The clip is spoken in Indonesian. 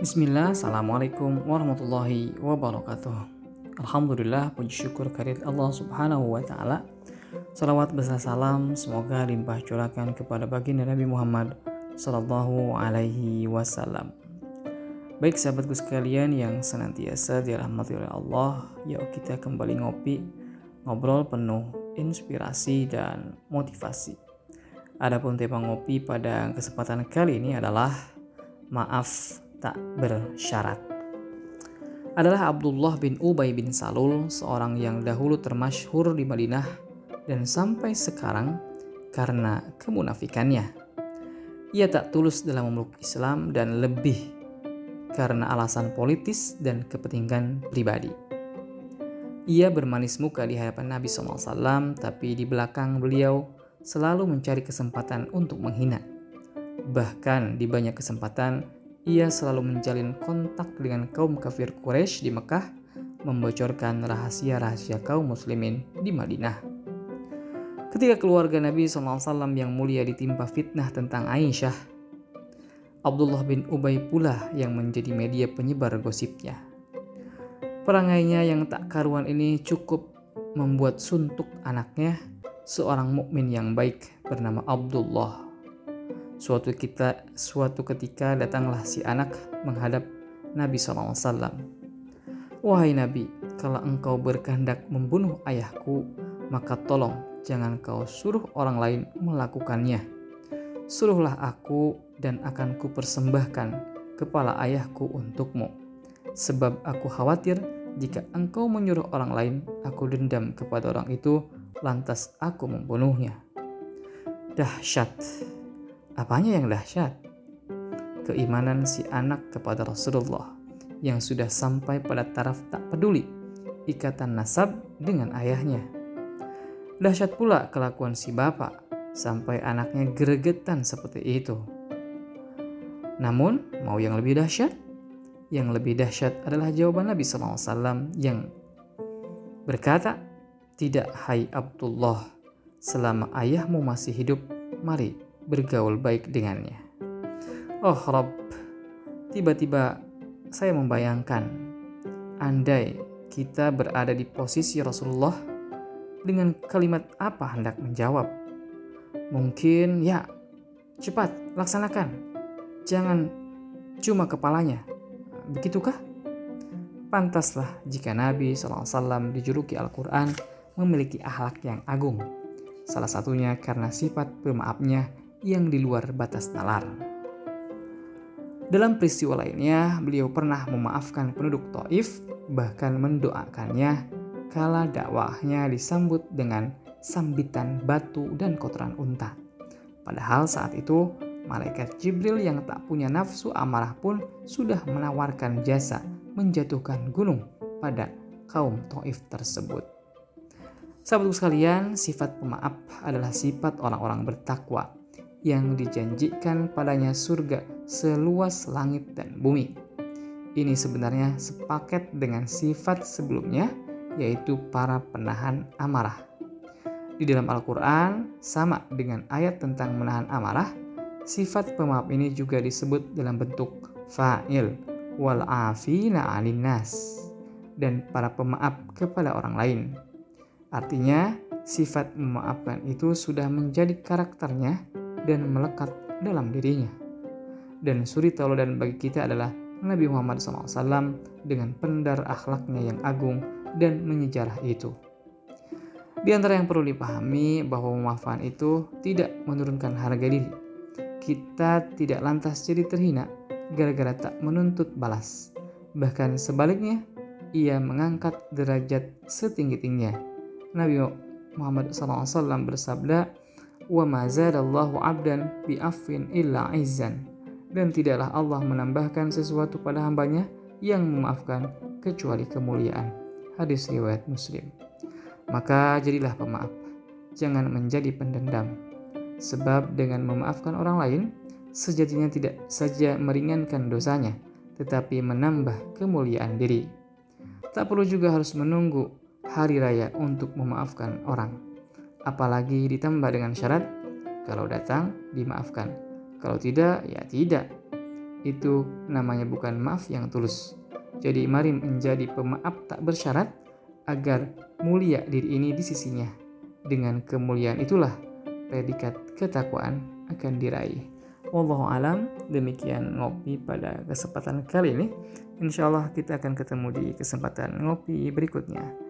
Bismillah, Assalamualaikum warahmatullahi wabarakatuh. Alhamdulillah, puji syukur karir Allah subhanahu wa ta'ala. Salawat besar salam, semoga limpah curakan kepada baginda Nabi Muhammad Sallallahu alaihi wasallam. Baik sahabatku sekalian yang senantiasa dirahmati oleh Allah Yuk kita kembali ngopi, ngobrol penuh inspirasi dan motivasi. Adapun tema ngopi pada kesempatan kali ini adalah Maaf tak bersyarat adalah Abdullah bin Ubay bin Salul, seorang yang dahulu termasyhur di Madinah dan sampai sekarang karena kemunafikannya. Ia tak tulus dalam memeluk Islam dan lebih karena alasan politis dan kepentingan pribadi. Ia bermanis muka di hadapan Nabi SAW, tapi di belakang beliau selalu mencari kesempatan untuk menghina. Bahkan di banyak kesempatan, ia selalu menjalin kontak dengan kaum kafir Quraisy di Mekah, membocorkan rahasia-rahasia kaum muslimin di Madinah. Ketika keluarga Nabi SAW yang mulia ditimpa fitnah tentang Aisyah, Abdullah bin Ubay pula yang menjadi media penyebar gosipnya. Perangainya yang tak karuan ini cukup membuat suntuk anaknya, seorang mukmin yang baik bernama Abdullah Suatu kita suatu ketika datanglah si anak menghadap Nabi SAW. Wahai Nabi, kalau engkau berkehendak membunuh ayahku, maka tolong jangan kau suruh orang lain melakukannya. Suruhlah aku dan akan kupersembahkan kepala ayahku untukmu. Sebab aku khawatir jika engkau menyuruh orang lain, aku dendam kepada orang itu, lantas aku membunuhnya. Dahsyat Apanya yang dahsyat? Keimanan si anak kepada Rasulullah yang sudah sampai pada taraf tak peduli ikatan nasab dengan ayahnya. Dahsyat pula kelakuan si bapak sampai anaknya gregetan seperti itu. Namun, mau yang lebih dahsyat? Yang lebih dahsyat adalah jawaban Nabi SAW yang berkata, Tidak hai Abdullah, selama ayahmu masih hidup, mari bergaul baik dengannya. Oh Rob, tiba-tiba saya membayangkan andai kita berada di posisi Rasulullah dengan kalimat apa hendak menjawab. Mungkin ya, cepat laksanakan. Jangan cuma kepalanya. Begitukah? Pantaslah jika Nabi SAW dijuluki Al-Quran memiliki akhlak yang agung. Salah satunya karena sifat pemaafnya yang di luar batas nalar. Dalam peristiwa lainnya, beliau pernah memaafkan penduduk Taif, bahkan mendoakannya kala dakwahnya disambut dengan sambitan batu dan kotoran unta. Padahal saat itu, malaikat Jibril yang tak punya nafsu amarah pun sudah menawarkan jasa menjatuhkan gunung pada kaum Taif tersebut. Sahabatku sekalian, sifat pemaaf adalah sifat orang-orang bertakwa yang dijanjikan padanya surga seluas langit dan bumi. Ini sebenarnya sepaket dengan sifat sebelumnya, yaitu para penahan amarah. Di dalam Al-Quran, sama dengan ayat tentang menahan amarah, sifat pemaaf ini juga disebut dalam bentuk fa'il wal afina nas dan para pemaaf kepada orang lain. Artinya, sifat memaafkan itu sudah menjadi karakternya dan melekat dalam dirinya. Dan suri tauladan bagi kita adalah Nabi Muhammad SAW dengan pendar akhlaknya yang agung dan menyejarah itu. Di antara yang perlu dipahami bahwa memaafkan itu tidak menurunkan harga diri. Kita tidak lantas jadi terhina gara-gara tak menuntut balas. Bahkan sebaliknya, ia mengangkat derajat setinggi-tingginya. Nabi Muhammad SAW bersabda, wa ma zadallahu 'abdan illa izzan dan tidaklah Allah menambahkan sesuatu pada hambanya yang memaafkan kecuali kemuliaan. Hadis riwayat Muslim. Maka jadilah pemaaf, jangan menjadi pendendam. Sebab dengan memaafkan orang lain, sejatinya tidak saja meringankan dosanya, tetapi menambah kemuliaan diri. Tak perlu juga harus menunggu hari raya untuk memaafkan orang apalagi ditambah dengan syarat kalau datang dimaafkan, kalau tidak ya tidak. itu namanya bukan maaf yang tulus. Jadi mari menjadi pemaaf tak bersyarat agar mulia diri ini di sisinya. Dengan kemuliaan itulah predikat ketakwaan akan diraih. Wallahu alam demikian ngopi pada kesempatan kali ini. Insya Allah kita akan ketemu di kesempatan ngopi berikutnya.